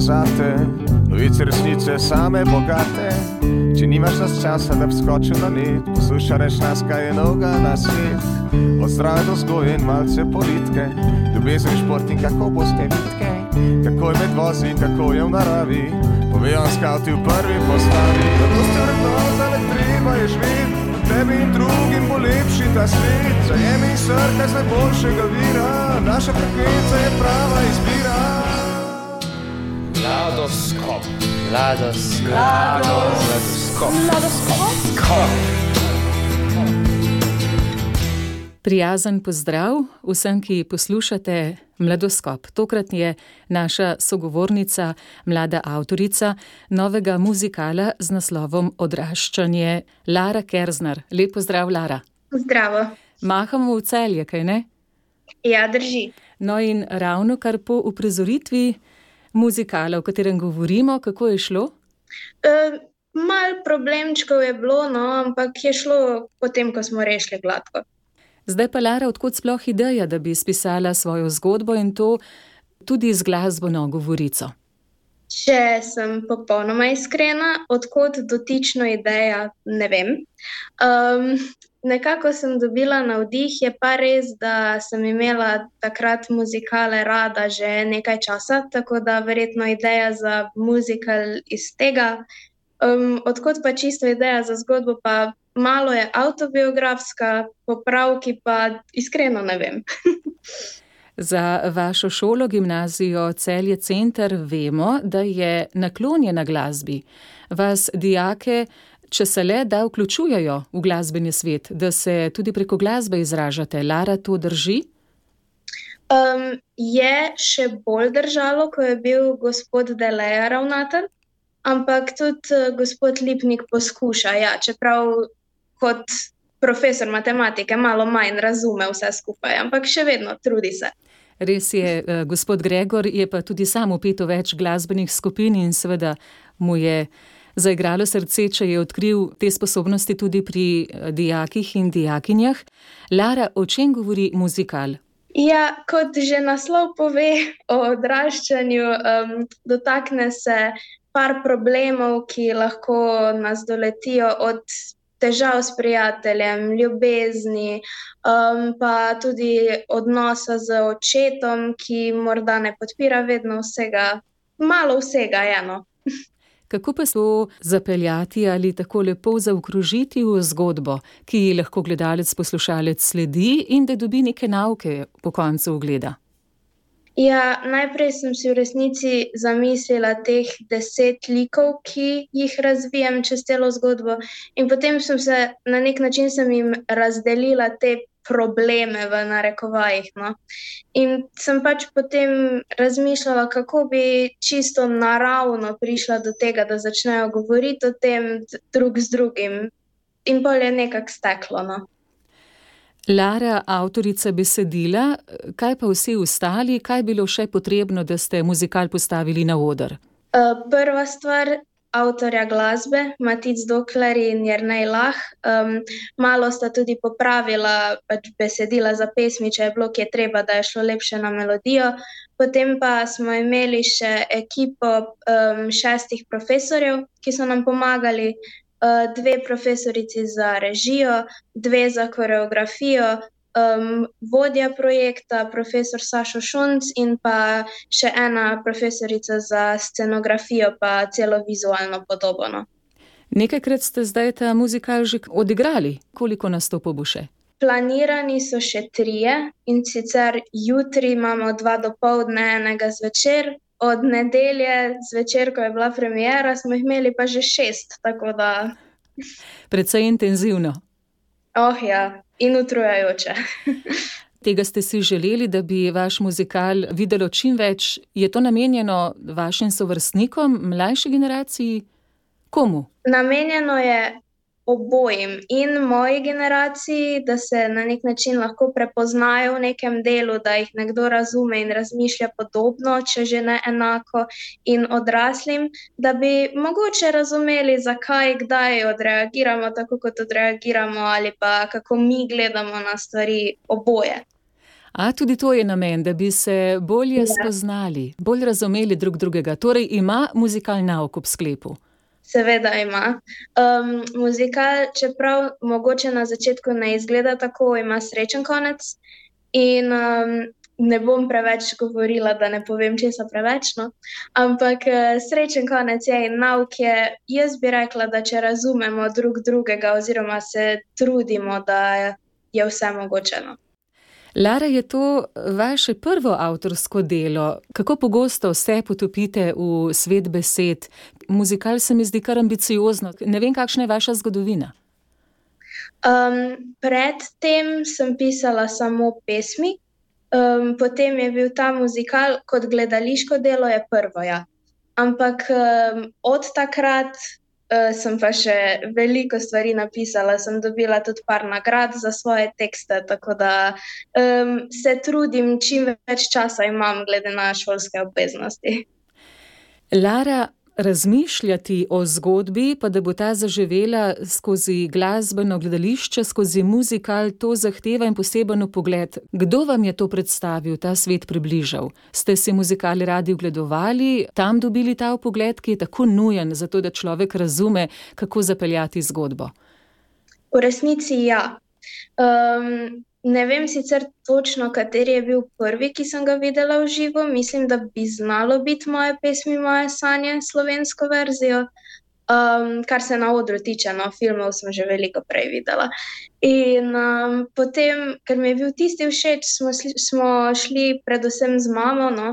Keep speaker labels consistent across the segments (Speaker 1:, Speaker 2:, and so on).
Speaker 1: zate, novice resnice same bogate. Če nimaš nas časa, da bi skočil na net, poslušaj reč nas, kaj je noga na svet. Od zdrave do zgoje in malce politike, ljubezen šport in kako boste vidke, kako je med vozi in kako je v naravi. Povejo nam skavti v prvi postavi, da boste vrednota, da treba je živeti. Tebi in drugim bo lepši ta svet, zajemi srce z najboljšega vira, naša frekvenca je prava izbira.
Speaker 2: Ladoskop.
Speaker 3: Ladoskop.
Speaker 2: Ladoskop.
Speaker 3: Ladoskop.
Speaker 4: Prijazen pozdrav vsem, ki poslušate Mladoskop. Tokrat je naša sogovornica, mlada avtorica novega muzikala z naslovom Odraščanje, Lara Kerzner. Lep pozdrav, Lara.
Speaker 5: Zdravo.
Speaker 4: Mahamo v celje, kaj ne?
Speaker 5: Ja, drži.
Speaker 4: No, in ravno kar po uprizoritvi muzikala, o katerem govorimo, kako je šlo?
Speaker 5: Uh, mal problemčkov je bilo, no, ampak je šlo potem, ko smo rešili gladko.
Speaker 4: Zdaj pa, Lara, odkot sploh ideja, da bi spisala svojo zgodbo in to tudi z glasbeno govorico?
Speaker 5: Če sem popolnoma iskrena, odkot dotično ideja, ne vem. Um, nekako sem dobila navdih, je pa res, da sem imela takrat muzikale rada že nekaj časa, tako da verjetno ideja za muzikal iz tega. Um, odkot pa čisto ideja za zgodbo, pa malo je avtobiografska, popravki pa iskreno ne vem.
Speaker 4: Za vašo šolo, gimnazijo Celje Center, vemo, da je naklonjena glasbi. Vas dijake, če se le da, vključujejo v glasbeni svet, da se tudi preko glasbe izražate. Lara, to drži?
Speaker 5: Um, je še bolj držalo, ko je bil gospod Deleja ravnatelj, ampak tudi uh, gospod Lipnik poskuša. Ja, čeprav kot profesor matematike malo manj razume vse skupaj, ampak še vedno trudi se.
Speaker 4: Res je, uh, gospod Gregor je pa tudi sam upet v več glasbenih skupin in seveda mu je zaigralo srce, če je odkril te sposobnosti tudi pri dijakih in dijakinjah. Lara, o čem govori muzikal?
Speaker 5: Ja, kot že naslov pove o odraščanju, um, dotakne se par problemov, ki lahko nas doletijo od težav s prijateljem, ljubezni, um, pa tudi odnosa z očetom, ki morda ne podpira vedno vsega, malo vsega eno.
Speaker 4: Kako pa se zapeljati ali tako lepo zaokrožiti v zgodbo, ki ji lahko gledalec, poslušalec sledi in da dobi neke nauke po koncu ogleda?
Speaker 5: Ja, najprej sem si v resnici zamislila teh deset likov, ki jih razvijam čez celo zgodbo, in potem sem se na nek način jim razdelila te probleme v narekovajih. No. In sem pač potem razmišljala, kako bi čisto naravno prišla do tega, da začnejo govoriti o tem drug z drugim, in bolje nekako steklo. No.
Speaker 4: Lara, avtorica besedila, kaj pa vsi ostali, kaj je bilo še potrebno, da ste muzikal postavili na oder?
Speaker 5: Uh, prva stvar, avtorja glasbe, Matic Dokler in Jrnej Lah. Um, malo sta tudi popravila pač besedila za pesmi, če je bilo, ki je treba, da je šlo lepše na melodijo. Potem pa smo imeli še ekipo um, šestih profesorjev, ki so nam pomagali. Dve profesorici za režijo, dve za koreografijo, um, vodja projekta, profesor Sašo Šunc in pa še ena profesorica za scenografijo, pa celo vizualno podobo. No.
Speaker 4: Nekajkrat ste zdaj ta muzikal že odigrali, koliko nastopov bo še?
Speaker 5: Planirani so še trije in sicer jutri imamo dva do povdne, enega zvečer, od nedelje zvečer, ko je bila premjera, smo imeli pa že šest. Da...
Speaker 4: Predvsej intenzivno.
Speaker 5: Oh, ja, in utrujajoče.
Speaker 4: Tega ste si želeli, da bi vaš muzikal videlo čim več. Je to namenjeno vašim sovrstnikom, mlajši generaciji? Komu?
Speaker 5: Namenjeno je obojim in moji generaciji, da se na nek način lahko prepoznajo v nekem delu, da jih nekdo razume in razmišlja podobno, če že ne enako, in odraslim, da bi mogoče razumeli, zakaj, kdaj odreagiramo tako, kot odreagiramo, ali pa kako mi gledamo na stvari oboje.
Speaker 4: A tudi to je namen, da bi se bolje
Speaker 5: Ja.
Speaker 4: spoznali, bolj razumeli drug drugega. Torej ima muzikal nauk ob sklepu.
Speaker 5: Seveda ima. Um, muzikal, čeprav mogoče na začetku ne izgleda tako, ima srečen konec. In um, ne bom preveč govorila, da ne povem česa preveč. No? Ampak eh, srečen konec je in nauk je. Jaz bi rekla, da če razumemo drug drugega, oziroma se trudimo, da je vse mogoče. No?
Speaker 4: Lara, je to vaše prvo avtorsko delo? Kako pogosto se potopite v svet besed? Muzikal se mi zdi kar ambiciozno. Ne vem, kakšna je vaša zgodovina.
Speaker 5: Um, predtem sem pisala samo pesmi, um, potem je bil ta muzikal kot gledališko delo, je prvo. Ja. Ampak um, od takrat uh, sem pa še veliko stvari napisala, sem dobila tudi par nagrad za svoje tekste, tako da um, se trudim, čim več časa imam, glede na šolske obveznosti.
Speaker 4: Lara, razmišljati o zgodbi, pa da bo ta zaživela skozi glasbeno gledališče, skozi muzikal, to zahteva in poseben pogled. Kdo vam je to predstavil, ta svet približal? Ste si muzikali radi ogledovali, tam dobili ta pogled, ki je tako nujen, zato da človek razume, kako zapeljati zgodbo?
Speaker 5: V resnici ja. Um, ne vem sicer točno, kateri je bil prvi, ki sem ga videla v živo. Mislim, da bi znalo biti moje pesmi, moje sanje, slovensko verzijo. Um, kar se na odru tiče, no, filmov sem že veliko prej videla. In um, potem, ker mi je bil tisti všeč, smo, sli, smo šli predvsem z mamo no,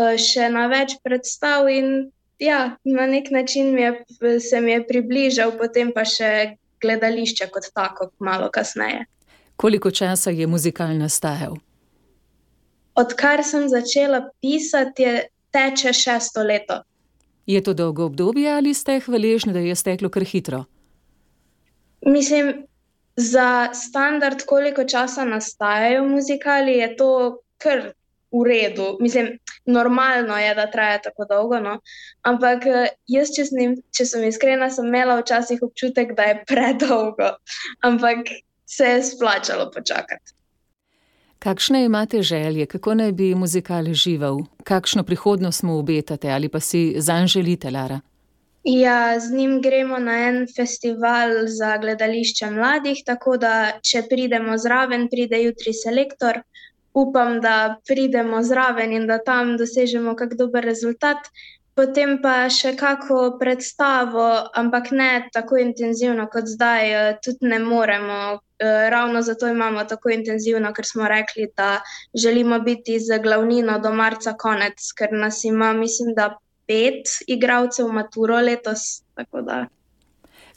Speaker 5: uh, še na več predstav, in ja, na nek način mi je, se mi je približal, potem pa še gledališče kot tako, malo kasneje.
Speaker 4: Koliko časa je muzikal nastajal?
Speaker 5: Odkar sem začela pisati, je teče šesto leto.
Speaker 4: Je to dolgo obdobje ali ste hvaležni, da je steklo kar hitro?
Speaker 5: Mislim, za standard, koliko časa nastajajo muzikali, je to kar v redu. Mislim, normalno je, da traja tako dolgo. No? Ampak jaz, če sem, če sem iskrena, sem imela včasih občutek, da je predolgo. Ampak se je splačalo počakati.
Speaker 4: Kakšne imate želje, kako naj bi muzikal živel, kakšno prihodnost mu obetate ali pa si zanj želite, Lara?
Speaker 5: Ja, z njim gremo na en festival za gledališče mladih, tako da če pridemo zraven, pride jutri selektor. Upam, da pridemo zraven in da tam dosežemo kak dober rezultat. Potem pa še kako predstavo, ampak ne tako intenzivno kot zdaj, tudi ne moremo. Ravno zato imamo tako intenzivno, ker smo rekli, da želimo biti z glavnino do marca konec, ker nas ima, mislim, da pet igralcev maturo letos.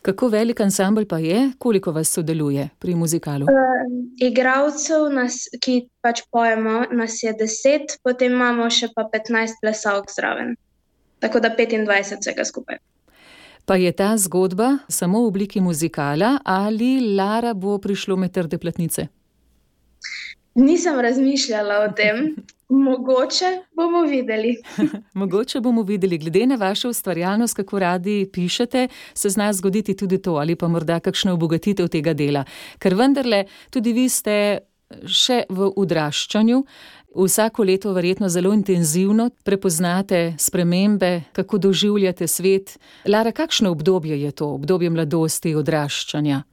Speaker 4: Kako velik ansambl pa je, koliko vas sodeluje pri muzikalu?
Speaker 5: Uh, igralcev, nas, ki pač pojemo, nas je deset, potem imamo še pa petnajst plesalk zraven. Tako da 25 vsega skupaj.
Speaker 4: Pa je ta zgodba samo v obliki muzikala ali Lara bo prišlo med trde platnice?
Speaker 5: Nisem razmišljala o tem. Mogoče bomo videli.
Speaker 4: Mogoče bomo videli, glede na vašo ustvarjalnost, kako radi pišete, se zna zgoditi tudi to, ali pa morda kakšna obogatitev tega dela. Ker vendarle tudi vi ste še v odraščanju, vsako leto verjetno zelo intenzivno prepoznate spremembe, kako doživljate svet. Lara, kakšno obdobje je to, obdobje mladosti, odraščanja?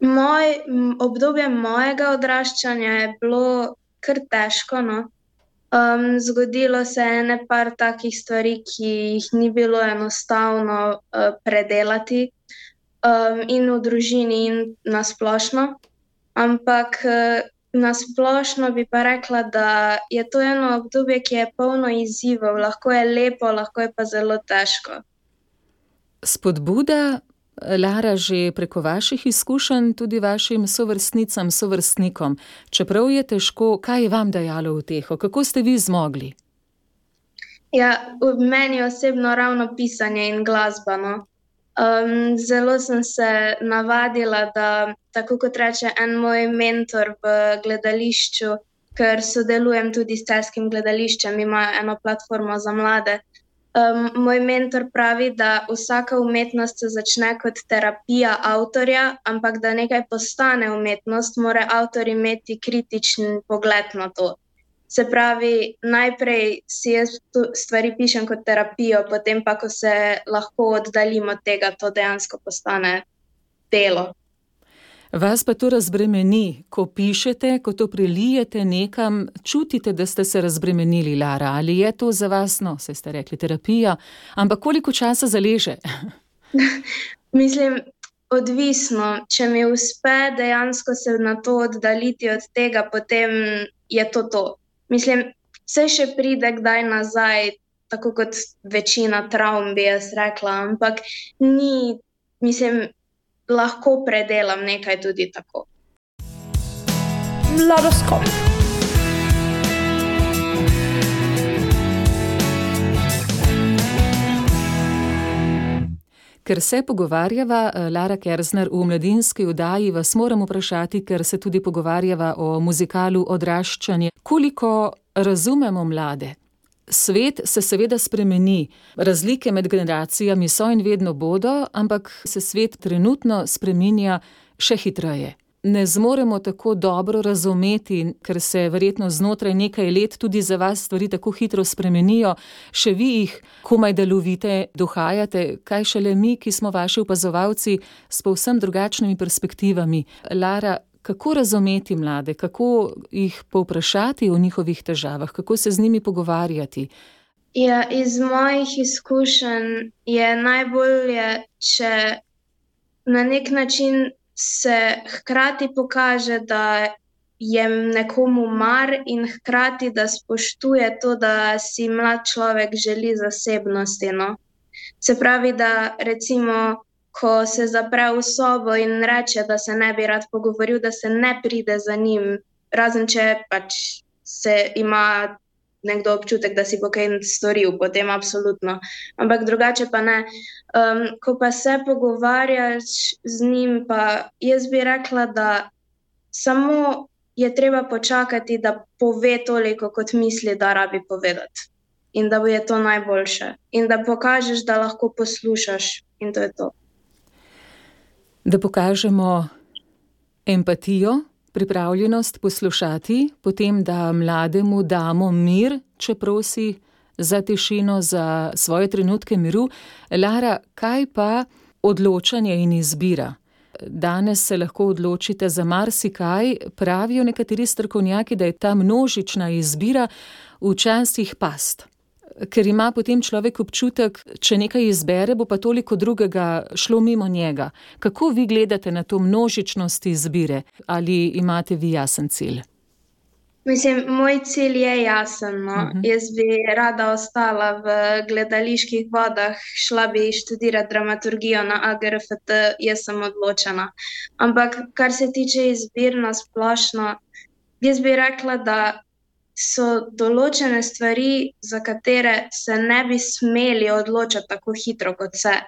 Speaker 5: Moj, obdobje mojega odraščanja je bilo kar težko. No? Um, zgodilo se je nekaj takih stvari, ki jih ni bilo enostavno uh, predelati, um, in v družini, in na splošno. Ampak uh, na splošno bi pa rekla, da je to eno obdobje, ki je polno izzivov, lahko je lepo, lahko je pa zelo težko.
Speaker 4: Spodbuda, Lara, že preko vaših izkušenj, tudi vašim sovrstnicam, sovrstnikom, čeprav je težko, kaj je vam dajalo v teho, kako ste vi zmogli?
Speaker 5: Ja, meni osebno ravno pisanje in glasba. No. Um, zelo sem se navadila, da tako kot reče en moj mentor v gledališču, ker sodelujem tudi s Celskim gledališčem, imajo eno platformo za mlade. Um, moj mentor pravi, da vsaka umetnost se začne kot terapija avtorja, ampak da nekaj postane umetnost, mora avtor imeti kritičen pogled na to. Se pravi, najprej si jaz stvari pišem kot terapijo, potem pa, ko se lahko oddaljim od tega, to dejansko postane delo.
Speaker 4: Vas pa to razbremeni, ko pišete, ko to prelijete nekam, čutite, da ste se razbremenili, Lara, ali je to za vas, no, se ste rekli, terapija, ampak koliko časa zaleže?
Speaker 5: Mislim, odvisno. Če mi uspe dejansko se na to oddaljiti od tega, potem je to to. Mislim, vse še pride kdaj nazaj, tako kot večina travm, bi jaz rekla, ampak ni, mislim, lahko predelam nekaj tudi tako.
Speaker 3: Mladoskop.
Speaker 4: Ker se pogovarjava, eh, Lara Kersner, v mladinski vdaji, vas moram vprašati, ker se tudi pogovarjava o muzikalu Odraščanje. Koliko razumemo mlade? Svet se seveda spremeni, razlike med generacijami so in vedno bodo, ampak se svet trenutno spreminja še hitreje. Ne zmoremo tako dobro razumeti, ker se verjetno znotraj nekaj let tudi za vas stvari tako hitro spremenijo, še vi jih komaj da lovite, dohajate, kaj šele mi, ki smo vaši opazovalci s povsem drugačnimi perspektivami. Lara, kako razumeti mlade, kako jih povprašati o njihovih težavah, kako se z njimi pogovarjati?
Speaker 5: Ja, iz mojih izkušenj je najbolje, če na nek način se hkrati pokaže, da je nekomu mar, in hkrati da spoštuje to, da si mlad človek želi zasebnosti. No? Se pravi, da recimo ko se zapre v sobo in reče, da se ne bi rad pogovoril, da se ne pride za njim, razen če pač se ima nekdo občutek, da si bo kaj storil, potem absolutno. Ampak drugače pa ne. Um, ko pa se pogovarjaš z njim, pa jaz bi rekla, da samo je treba počakati, da pove toliko, kot misli, da rabi povedati. In da bo je to najboljše. In da pokažeš, da lahko poslušaš, in to je to
Speaker 4: da pokažemo empatijo, pripravljenost poslušati, potem da mlademu damo mir, če prosi za tišino, za svoje trenutke miru. Lara, kaj pa odločanje in izbira? Danes se lahko odločite za marsikaj, pravijo nekateri strokovnjaki, da je ta množična izbira včasih past ker ima potem človek občutek, če nekaj izbere, bo pa toliko drugega šlo mimo njega. Kako vi gledate na to množičnost izbire? Ali imate vi jasen cilj?
Speaker 5: Mislim, moj cilj je jasen. No. Uh mhm. -huh. Jaz bi rada ostala v gledaliških vodah, šla bi študirati dramaturgijo na AGRFT, jaz sem odločena. Ampak, kar se tiče izbir na splošno, jaz bi rekla, da so določene stvari, za katere se ne bi smeli odločiti tako hitro kot se.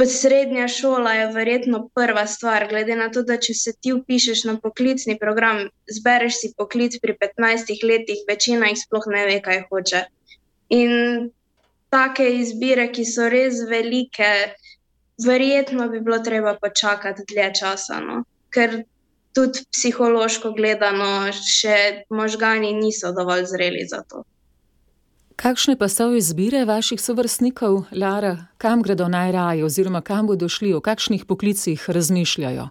Speaker 5: Srednja šola je verjetno prva stvar, glede na to, da če se ti upišeš na poklicni program, zbereš si poklic pri 15 letih, večina jih sploh ne ve, kaj hoče. In take izbire, ki so res velike, verjetno bi bilo treba počakati dlje časa. No? Ker tudi psihološko gledano, še možgani niso dovolj zreli za to.
Speaker 4: Kakšne pa so izbire vaših sovrstnikov, Lara, kam gredo najraje, oziroma kam bodo šli, o kakšnih poklicih razmišljajo?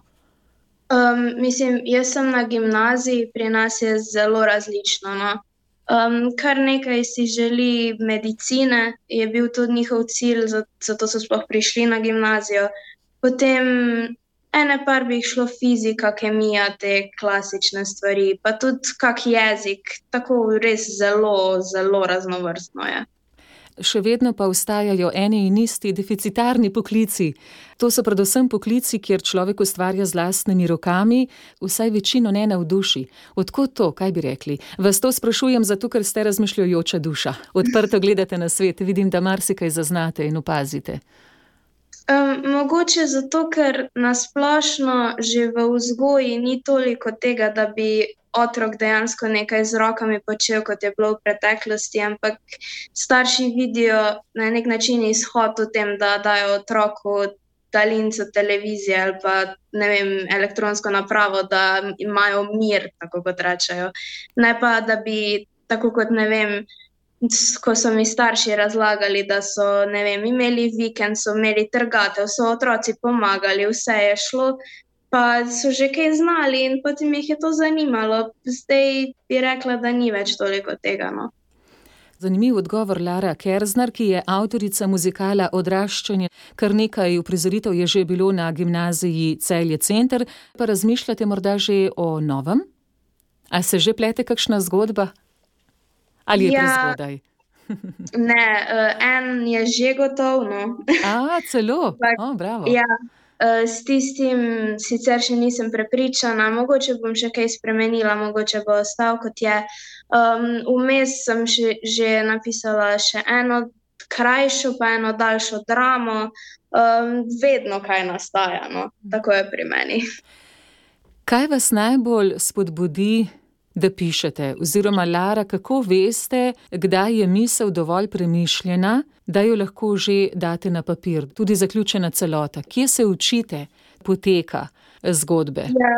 Speaker 5: Um, mislim, jaz sem na gimnaziji, pri nas je zelo različno. No? Um, kar nekaj si želi medicine, je bil tudi njihov cilj, zato so sploh prišli na gimnazijo. Potem ene par bi šlo fizika, kemija, te klasične stvari, pa tudi kak jezik, tako res zelo, zelo raznovrstno je.
Speaker 4: Še vedno pa ostajajo eni in isti deficitarni poklici. To so predvsem poklici, kjer človek ustvarja z lastnimi rokami, vsaj večino ne navduši. Odkud to, kaj bi rekli? Vas to sprašujem zato, ker ste razmišljajoča duša. Odprto gledate na svet, vidim, da marsikaj zaznate in opazite.
Speaker 5: Um, mogoče zato, ker nasplošno že v vzgoji ni toliko tega, da bi otrok dejansko nekaj z rokami počel, kot je bilo v preteklosti, ampak starši vidijo na nek način izhod v tem, da dajo otroku daljnico televizije ali pa vem, elektronsko napravo, da imajo mir, tako kot rečejo. Ne pa, da bi, tako kot ne vem. Ko so mi starši razlagali, da so vem, imeli vikend, so imeli trgate, so otroci pomagali, vse je šlo, pa so že kaj znali in potem jih je to zanimalo. Zdaj bi rekla, da ni več toliko tega. No.
Speaker 4: Zanimiv odgovor Lara Kerzner, ki je avtorica muzikala Odraščanje. Kar nekaj uprizoritev je že bilo na gimnaziji Celje Center, pa razmišljate morda že o novem? A se že plete kakšna zgodba? Ali je ja, prezgodaj?
Speaker 5: ne, uh, en je že gotov. No.
Speaker 4: A, celo. Oh, bravo.
Speaker 5: Ja. Uh, s tistim sicer še nisem prepričana, mogoče bom še kaj spremenila, mogoče bo ostal kot je. Um, vmes sem še, že napisala še eno krajšo, pa eno daljšo dramo, um, vedno kaj nastaja, no? tako je pri meni.
Speaker 4: Kaj vas najbolj spodbudi, da pišete? Oziroma, Lara, kako veste, kdaj je misel dovolj premišljena, da jo lahko že date na papir, tudi zaključena celota? Kje se učite, poteka zgodbe?
Speaker 5: Ja.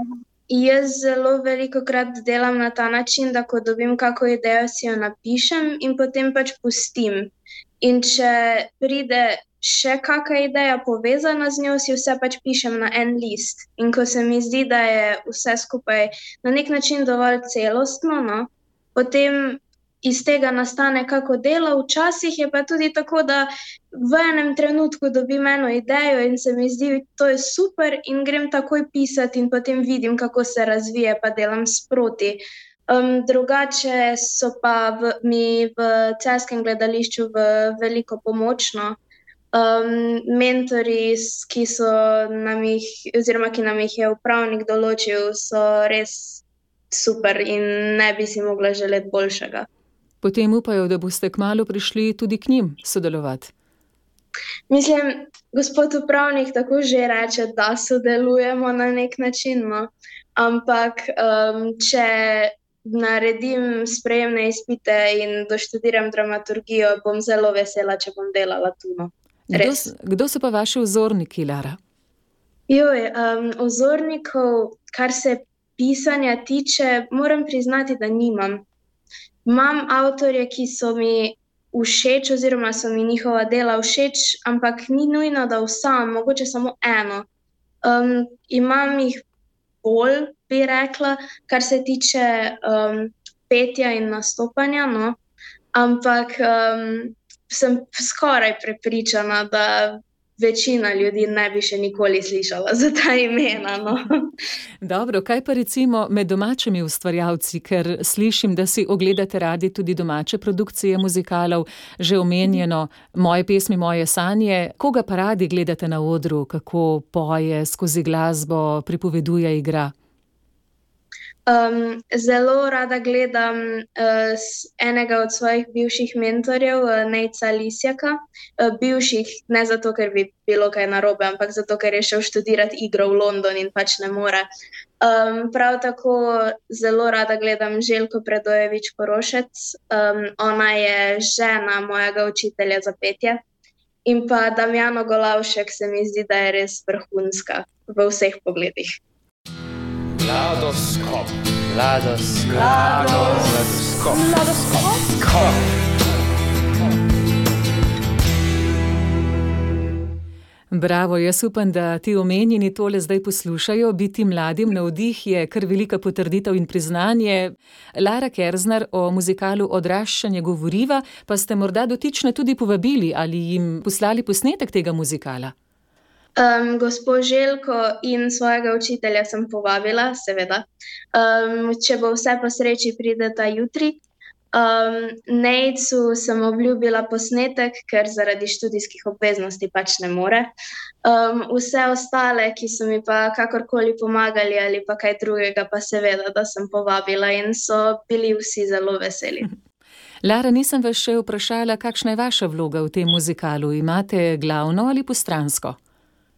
Speaker 5: Jaz zelo veliko krat delam na ta način, da ko dobim kakšno idejo, si jo napišem in potem pač pustim. In če pride še kakšna ideja povezana z njo, si vse pač pišem na en list. In ko se mi zdi, da je vse skupaj na nek način dovolj celostno, no, potem iz tega nastane kako delo, včasih je pa tudi tako, da v enem trenutku dobim eno idejo in se mi zdi, da je to super, in grem takoj pisati, in potem vidim, kako se razvije, pa delam sproti. Um, drugače so pa v, mi v celskem gledališču v veliko pomočno. Um, mentori, ki so nam jih, oziroma ki nam jih je upravnik določil, so res super in ne bi si mogla želeti boljšega
Speaker 4: potem upajo, da boste kmalo prišli tudi k njim sodelovati.
Speaker 5: Mislim, gospod upravnik tako že reče, da sodelujemo na nek način. No? Ampak, um, če naredim sprejemne izpite in doštudiram dramaturgijo, bom zelo vesela, če bom delala tu. No?
Speaker 4: Kdo, kdo so pa vaši vzorniki, Lara?
Speaker 5: Joj, um, vzornikov, kar se pisanja tiče, moram priznati, da nimam. Imam avtorje, ki so mi všeč, oziroma so mi njihova dela všeč, ampak ni nujno, da vsem, mogoče samo eno. Um, imam jih bolj, bi rekla, kar se tiče um, petja in nastopanja, no? ampak um, sem skoraj prepričana, da večina ljudi ne bi še nikoli slišala za ta imena. No.
Speaker 4: Dobro, kaj pa recimo med domačimi ustvarjalci, ker slišim, da si ogledate radi tudi domače produkcije muzikalov, že omenjeno moje pesmi, moje sanje. Koga pa radi gledate na odru, kako poje skozi glasbo, pripoveduje igra?
Speaker 5: Um, zelo rada gledam uh, enega od svojih bivših mentorjev, uh, Neca Lisjaka. Uh, bivših ne zato, ker bi bilo kaj narobe, ampak zato, ker je šel študirati igro v London in pač ne more. Um, prav tako zelo rada gledam Željko Predojevič Korošec. Um, ona je žena mojega učitelja za petje. In pa Damjano Golavšek se mi zdi, da je res vrhunska v vseh pogledih.
Speaker 2: Ladoskop. Ladoskop. Ladoskop. Ladoskop.
Speaker 4: Bravo, jaz upam, da ti omenjeni tole zdaj poslušajo. Biti mladim na vdih je kar velika potrditev in priznanje. Lara Kerzner o muzikalu Odraščanje govoriva, pa ste morda dotične tudi povabili ali jim poslali posnetek tega muzikala.
Speaker 5: Um, gospod Željko in svojega učitelja sem povabila, seveda. Um, če bo vse po sreči, pride ta jutri. Um, Nejcu sem obljubila posnetek, ker zaradi študijskih obveznosti pač ne more. Um, vse ostale, ki so mi pa kakorkoli pomagali ali pa kaj drugega, pa seveda, da sem povabila in so bili vsi zelo veseli.
Speaker 4: Lara, nisem vas še vprašala, kakšna je vaša vloga v tem muzikalu. Imate glavno ali postransko?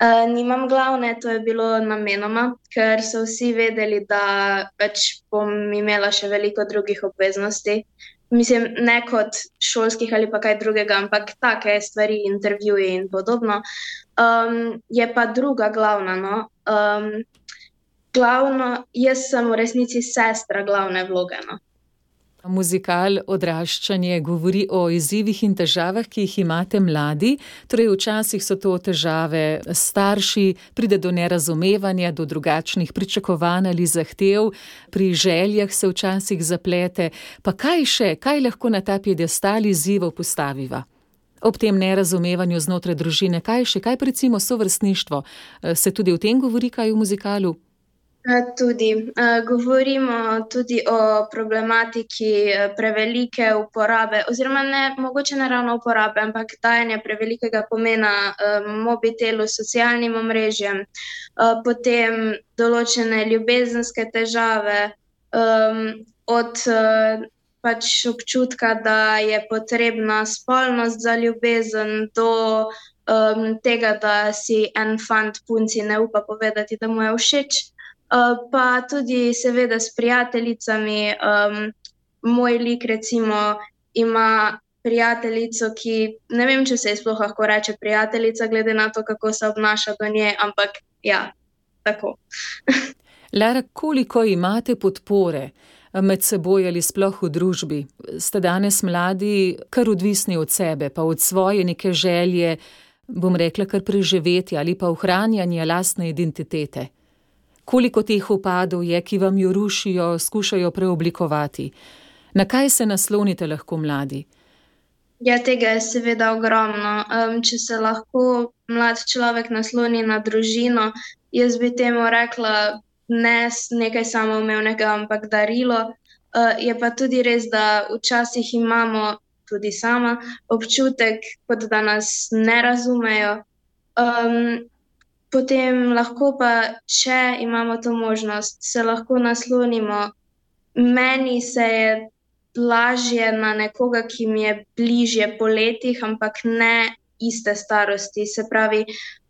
Speaker 5: Uh, nimam glavne, to je bilo namenoma, ker so vsi vedeli, da pač bom imela še veliko drugih obveznosti. Mislim, ne kot šolskih ali pa kaj drugega, ampak take stvari, intervjuje in podobno. Um, je pa druga glavna. No? Um, glavno, jaz sem v resnici sestra glavne vloge. No?
Speaker 4: Muzikal odraščanje govori o izzivih in težavah, ki jih imate mladi. Torej, včasih so to težave starši, pride do nerazumevanja, do drugačnih pričakovanj ali zahtev, pri željah se včasih zaplete. Pa kaj še, kaj lahko na ta piedestal izzivov postaviva? Ob tem nerazumevanju znotraj družine, kaj še, kaj recimo sovrstništvo, se tudi o tem govori, kaj v muzikalu?
Speaker 5: Tudi govorimo tudi o problematiki prevelike uporabe, oziroma ne mogoče ne ravno uporabe, ampak dajanja prevelikega pomena mobitelu, socialnim omrežjem, potem določene ljubezenske težave, od pač občutka, da je potrebna spolnost za ljubezen, do tega, da si en fant punci ne upa povedati, da mu je všeč. Eh, pa tudi, seveda, s prijateljicami. Um, moj lik, recimo, ima prijateljico, ki ne vem, če se je sploh lahko reče prijateljica, glede na to, kako se obnaša do nje, ampak ja, tako.
Speaker 4: Lara, koliko imate podpore? Med seboj ali sploh v družbi, ste danes mladi, kar odvisni od sebe, pa od svoje neke želje, bom rekla, kar preživeti ali pa ohranjanje lastne identitete. Koliko teh upadov je, ki vam jo rušijo, skušajo preoblikovati? Na kaj se naslonite lahko mladi?
Speaker 5: Ja, tega je seveda ogromno. Um, če se lahko mlad človek nasloni na družino, jaz bi temu rekla ne nekaj samoumevnega, ampak darilo. Uh, je pa tudi res, da včasih imamo tudi sama občutek, kot da nas ne razumejo. Um, potem lahko pa, če imamo to možnost, se lahko naslonimo. Meni se je lažje na nekoga, ki mi je bližje po letih, ampak ne iste starosti. Se pravi,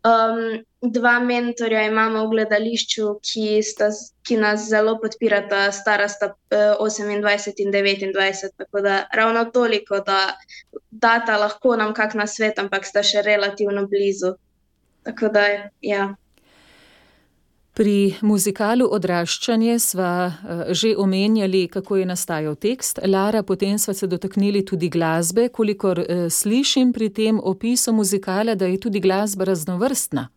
Speaker 5: um, dva mentorja imamo v gledališču, ki, sta, ki nas zelo podpirata, stara sta 28 in 29. Tako da ravno toliko, da data lahko nam kak na svet, ampak sta še relativno blizu. Tako da, ja.
Speaker 4: Pri muzikalu Odraščanje sva uh, že omenjali, kako je nastajal tekst. Lara, potem sva se dotaknili tudi glasbe, kolikor uh, slišim pri tem opisu muzikala, da je tudi glasba raznovrstna.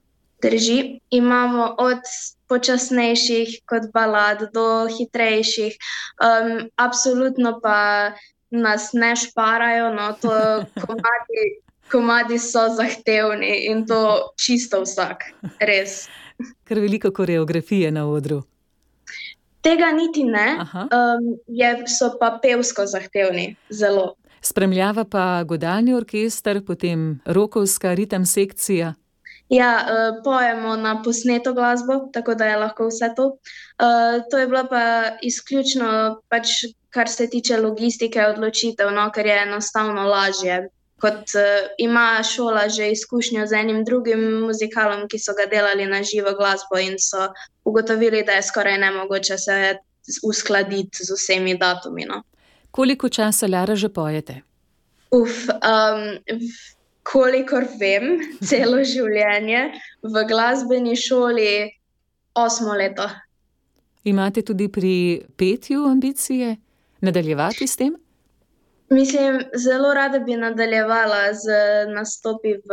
Speaker 5: Drži, imamo od počasnejših kot balad do hitrejših. Um, absolutno pa nas ne šparajo, no, to komadi komadi so zahtevni in to čisto vsak, res.
Speaker 4: Ker veliko koreografije na odru.
Speaker 5: Tega niti ne, um, je, so pa pevsko zahtevni, zelo.
Speaker 4: Spremljava pa godalni orkester, potem rokovska ritem sekcija.
Speaker 5: Ja, uh, pojemo na posneto glasbo, tako da je lahko vse to. Uh, to je bilo pa izključno, pač, kar se tiče logistike, odločitev, no, ker je enostavno lažje kot uh, ima šola že izkušnjo z enim drugim muzikalom, ki so ga delali na živo glasbo in so ugotovili, da je skoraj nemogoče se uskladiti z vsemi datumi. No.
Speaker 4: Koliko časa Lara že pojete?
Speaker 5: Uf, um, kolikor vem, celo življenje v glasbeni šoli, osmo leto.
Speaker 4: Imate tudi pri petju ambicije nadaljevati s tem?
Speaker 5: Mislim, zelo rada bi nadaljevala z nastopi v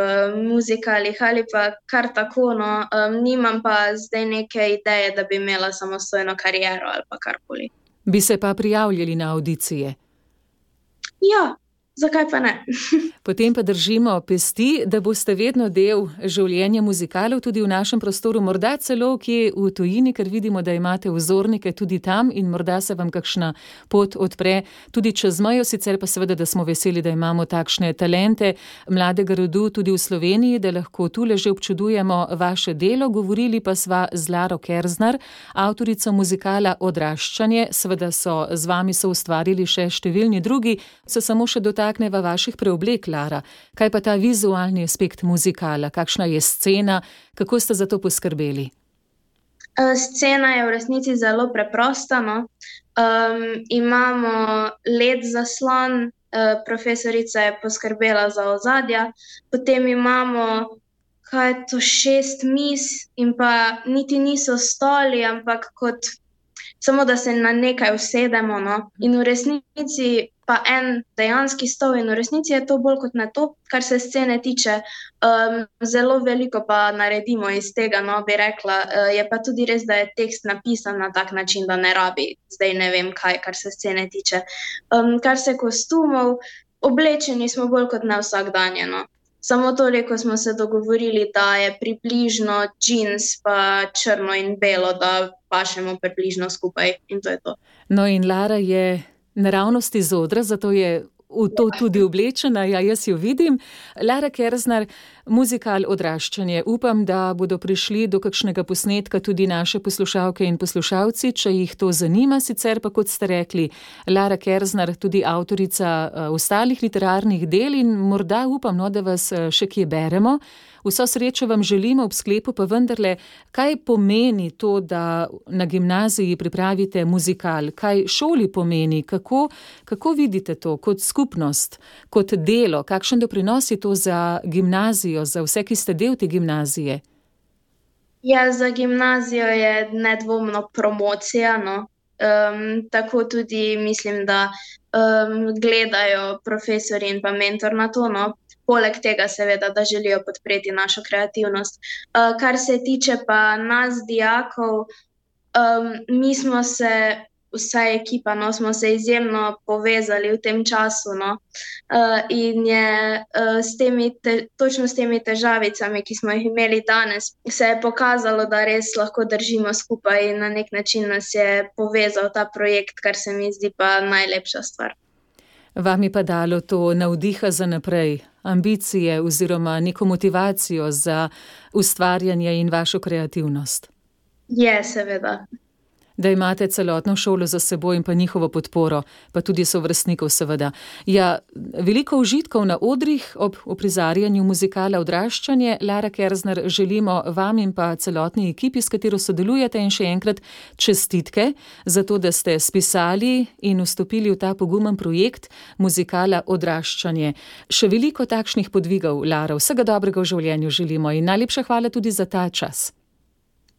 Speaker 5: muzikalih ali pa kar tako. No. Um, nimam pa zdaj neke ideje, da bi imela samostojno kariero ali karkoli.
Speaker 4: Bi se pa prijavljali na audicije?
Speaker 5: Ja, Zakaj pa ne?
Speaker 4: Potem pa držimo pesti, da boste vedno del življenja muzikalov tudi v našem prostoru, morda celo kje v tujini, ker vidimo, da imate vzornike tudi tam in morda se vam kakšna pot odpre tudi čez mejo, sicer pa seveda, da smo veseli, da imamo takšne talente mladega rodu tudi v Sloveniji, da lahko tule že občudujemo vaše delo. Govorili pa sva z Laro Kerznar, avtorico muzikala Odraščanje, seveda so z vami so ustvarili še številni drugi, se samo še dotaknili dotakneva vaših preoblek, Lara. Kaj pa ta vizualni aspekt muzikala, kakšna je scena, kako ste za to poskrbeli?
Speaker 5: Uh, scena je v resnici zelo preprosta. No? Um, imamo led zaslon, uh, profesorica je poskrbela za ozadja, potem imamo kaj je to šest mis, in pa niti niso stoli, ampak kot samo da se na nekaj usedemo. No? In v resnici pa en dejanski stol, in v resnici je to bolj kot na to, kar se scene tiče. Um, zelo veliko pa naredimo iz tega, no bi rekla. Uh, je pa tudi res, da je tekst napisan na tak način, da ne rabi zdaj ne vem kaj, kar se scene tiče. Um, kar se kostumov, oblečeni smo bolj kot na vsakdanjeno. Samo toliko smo se dogovorili, da je približno jeans, pa črno in belo, da pašemo približno skupaj in to je to.
Speaker 4: No, in Lara je naravnost iz odra, zato je v to tudi oblečena, ja, jaz jo vidim. Lara Kerznar, muzikal odraščanje. Upam, da bodo prišli do kakšnega posnetka tudi naše poslušalke in poslušalci, če jih to zanima. Sicer pa, kot ste rekli, Lara Kerznar, tudi avtorica uh, ostalih literarnih del in morda upam, no, da vas uh, še kje beremo. Vso srečo vam želimo ob sklepu, pa vendarle, kaj pomeni to, da na gimnaziji pripravite muzikal, kaj šoli pomeni, kako, kako vidite to kot skupnost, kot delo, kakšen doprinos je to za gimnazijo, za vse, ki ste del te gimnazije.
Speaker 5: Ja, za gimnazijo je nedvomno promocija. No. Um, tako tudi mislim, da um, gledajo profesori in pa mentor na to. No poleg tega, seveda, da želijo podpreti našo kreativnost. Uh, kar se tiče pa nas, dijakov, um, mi smo se, vsa ekipa, no, smo se izjemno povezali v tem času. No, uh, in je uh, s temi, te, točno s temi težavicami, ki smo jih imeli danes, se je pokazalo, da res lahko držimo skupaj in na nek način nas je povezal ta projekt, kar se mi zdi pa najlepša stvar.
Speaker 4: Vam je pa dalo to navdiha za naprej, ambicije oziroma neko motivacijo za ustvarjanje in vašo kreativnost?
Speaker 5: Je, seveda
Speaker 4: da imate celotno šolo za seboj in pa njihovo podporo, pa tudi sovrstnikov, seveda. Ja, veliko užitkov na odrih ob uprizarjanju muzikala Odraščanje. Lara Kerzner, želimo vam in pa celotni ekipi, s katero sodelujete, in še enkrat čestitke za to, da ste spisali in vstopili v ta pogumen projekt muzikala Odraščanje. Še veliko takšnih podvigov, Lara, vsega dobrega v življenju želimo in najlepša hvala tudi za ta čas.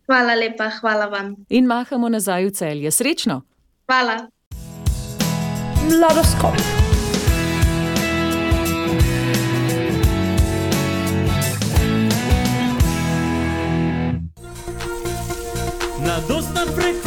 Speaker 5: Hvala lepa, hvala vam.
Speaker 4: In mahamo nazaj v celje. Srečno!
Speaker 5: Hvala.
Speaker 3: Mladoskop. Na dostan frekvenci.